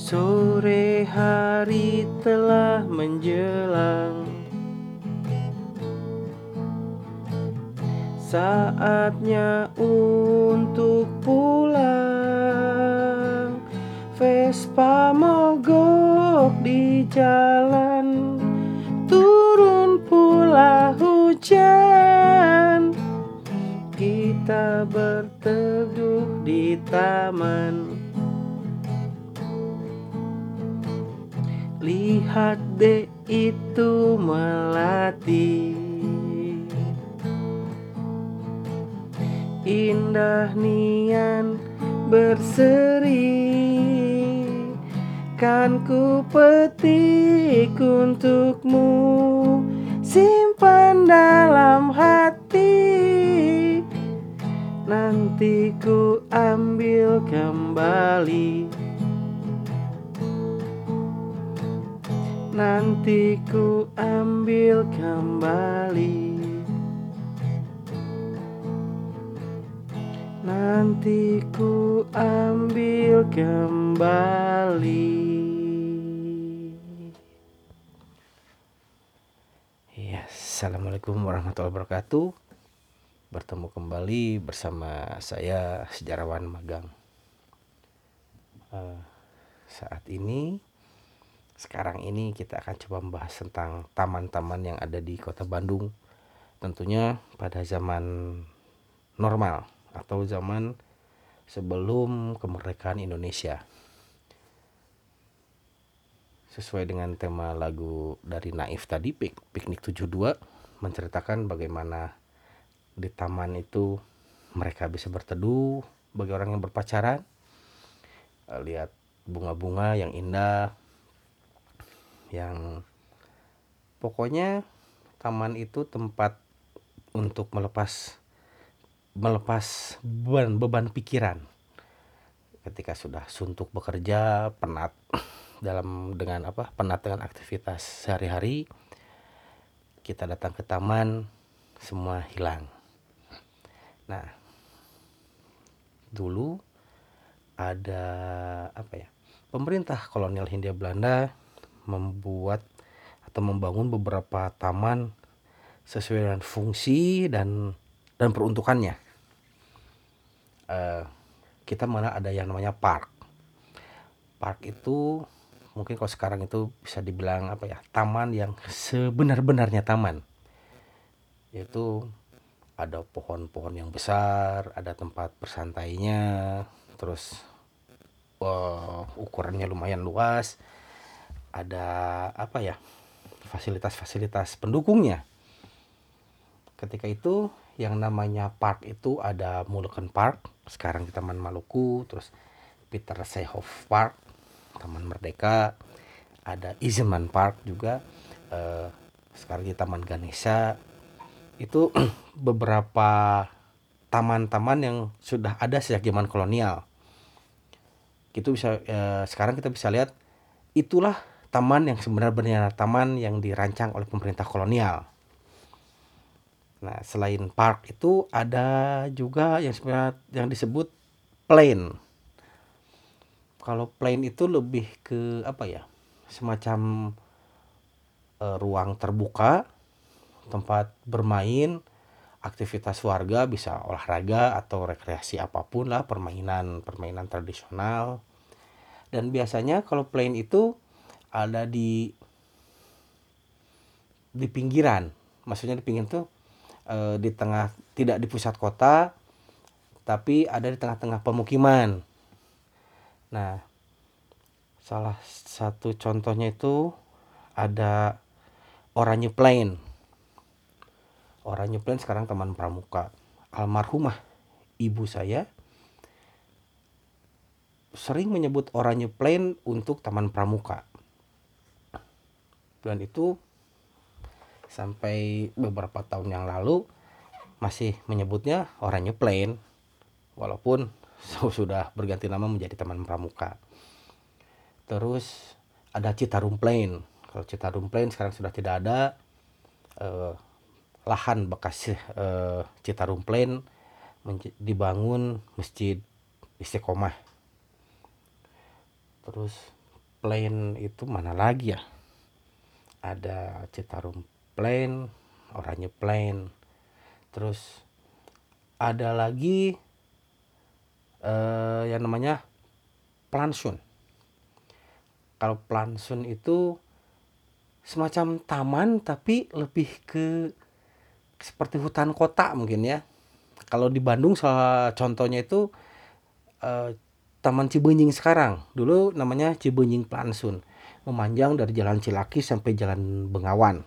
Sore hari telah menjelang. Saatnya untuk pulang. Vespa mogok di jalan. Turun pula hujan. Kita berteduh di taman Deh itu melati Indah nian berseri. Kan ku petik untukmu. Simpan dalam hati. Nanti ku ambil kembali Nanti ku ambil kembali. Nanti ku ambil kembali. Ya, Assalamualaikum warahmatullahi wabarakatuh. Bertemu kembali bersama saya sejarawan magang. Uh, Saat ini sekarang ini kita akan coba membahas tentang taman-taman yang ada di kota Bandung. Tentunya pada zaman normal atau zaman sebelum kemerdekaan Indonesia. Sesuai dengan tema lagu dari Naif tadi Pik Piknik 72 menceritakan bagaimana di taman itu mereka bisa berteduh bagi orang yang berpacaran. Lihat bunga-bunga yang indah yang pokoknya taman itu tempat untuk melepas melepas beban beban pikiran. Ketika sudah suntuk bekerja penat dalam dengan apa penat dengan aktivitas sehari-hari kita datang ke taman semua hilang. Nah dulu ada apa ya pemerintah kolonial Hindia Belanda membuat atau membangun beberapa taman sesuai dengan fungsi dan dan peruntukannya. Uh, kita mana ada yang namanya park. Park itu mungkin kalau sekarang itu bisa dibilang apa ya taman yang sebenar-benarnya taman. Yaitu ada pohon-pohon yang besar, ada tempat bersantainya, terus uh, ukurannya lumayan luas, ada apa ya fasilitas-fasilitas pendukungnya. Ketika itu yang namanya park itu ada Mulukan Park sekarang di Taman Maluku terus Peter Seyhoff Park Taman Merdeka ada Izeman Park juga eh, sekarang di Taman Ganesha. Itu beberapa taman-taman yang sudah ada sejak zaman kolonial. Itu bisa eh, sekarang kita bisa lihat itulah taman yang sebenarnya taman yang dirancang oleh pemerintah kolonial. Nah, selain park itu ada juga yang sebenarnya yang disebut plain. Kalau plain itu lebih ke apa ya? Semacam e, ruang terbuka, tempat bermain, aktivitas warga bisa olahraga atau rekreasi apa pun lah, permainan-permainan tradisional. Dan biasanya kalau plain itu ada di di pinggiran. Maksudnya di pinggir tuh e, di tengah tidak di pusat kota tapi ada di tengah-tengah pemukiman. Nah salah satu contohnya itu ada Oranye Plain Oranye Plain sekarang teman pramuka. Almarhumah ibu saya sering menyebut Oranye Plain untuk taman pramuka dan itu sampai beberapa tahun yang lalu masih menyebutnya oranye plain walaupun sudah berganti nama menjadi Taman Pramuka. Terus ada Citarum Plain. Kalau Citarum Plain sekarang sudah tidak ada eh, lahan bekas eh, Citarum Plain dibangun masjid Istiqomah. Terus Plain itu mana lagi ya ada Citarum Plain Oranye Plain. Terus ada lagi eh, yang namanya Plansun. Kalau Plansun itu semacam taman tapi lebih ke seperti hutan kota mungkin ya. Kalau di Bandung salah contohnya itu eh, Taman Cibenying sekarang. Dulu namanya Cibenying Plansun memanjang dari jalan Cilaki sampai jalan Bengawan.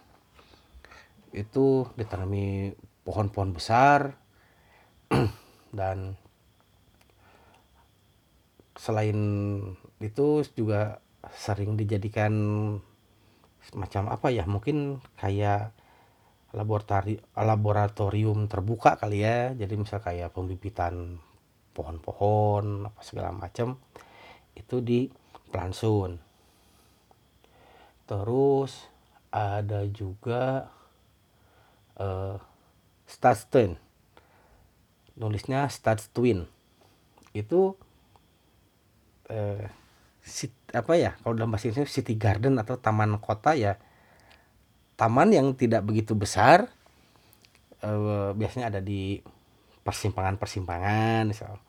Itu ditanami pohon-pohon besar dan selain itu juga sering dijadikan semacam apa ya mungkin kayak laboratori laboratorium terbuka kali ya. Jadi misal kayak pembibitan pohon-pohon apa segala macam itu di Plansun terus ada juga eh Stadstone nulisnya Stadstwin itu eh sit, apa ya kalau dalam bahasa Indonesia city garden atau taman kota ya. Taman yang tidak begitu besar eh, biasanya ada di persimpangan-persimpangan misal.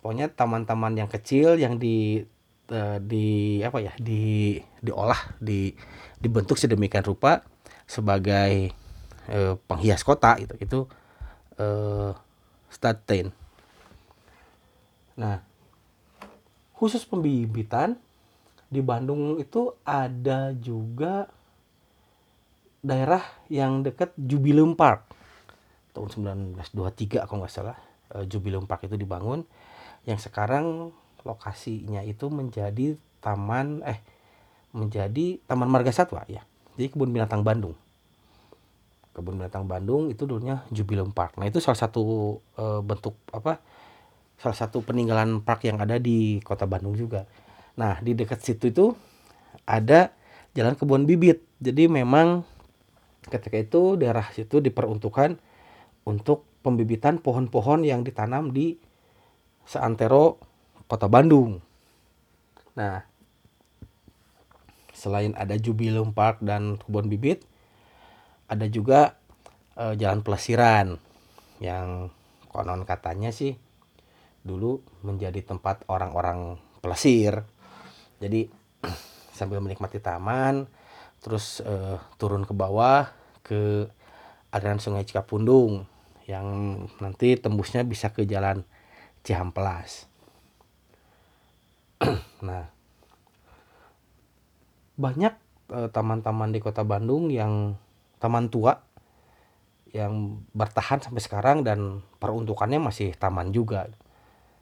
Pokoknya taman-taman yang kecil yang di eh, di apa ya di diolah di dibentuk sedemikian rupa sebagai eh, penghias kota itu itu eh, Stadttein. Nah, khusus pembibitan di Bandung itu ada juga daerah yang dekat Jubileum Park tahun 1923 kalau nggak salah eh, Jubileum Park itu dibangun yang sekarang lokasinya itu menjadi taman eh menjadi Taman Marga Satwa ya. Jadi kebun binatang Bandung. Kebun binatang Bandung itu dulunya Jubileum Park. Nah itu salah satu eh, bentuk apa salah satu peninggalan park yang ada di kota Bandung juga. Nah di dekat situ itu ada jalan kebun bibit. Jadi memang ketika itu daerah situ diperuntukkan untuk pembibitan pohon-pohon yang ditanam di seantero kota Bandung. Nah selain ada Jubileum Park dan kebun bibit ada juga eh, jalan pelesiran yang konon katanya sih dulu menjadi tempat orang-orang pelesir jadi sambil menikmati taman terus eh, turun ke bawah ke aliran sungai Cikapundung yang nanti tembusnya bisa ke jalan Cihamplas nah banyak eh, taman-taman di kota Bandung yang taman tua yang bertahan sampai sekarang dan peruntukannya masih taman juga.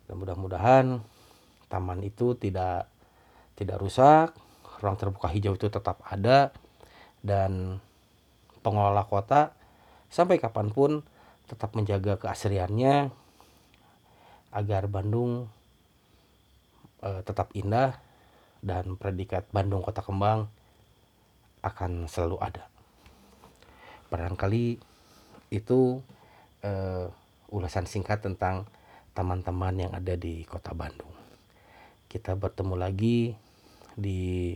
Dan mudah-mudahan taman itu tidak tidak rusak ruang terbuka hijau itu tetap ada dan pengelola kota sampai kapan pun tetap menjaga keasriannya agar Bandung eh, tetap indah dan predikat Bandung Kota Kembang akan selalu ada. Barangkali itu eh, ulasan singkat tentang teman-teman yang ada di Kota Bandung. Kita bertemu lagi di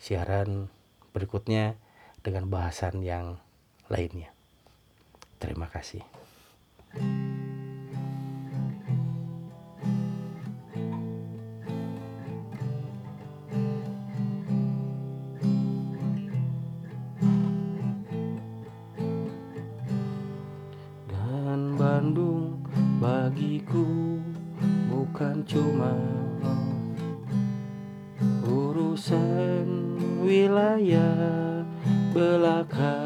siaran berikutnya dengan bahasan yang lainnya. Terima kasih. Bandung bagiku bukan cuma urusan wilayah belaka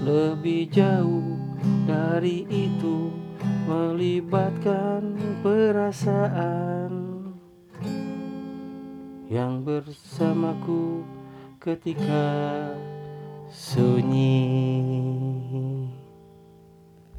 lebih jauh dari itu melibatkan perasaan yang bersamaku ketika sunyi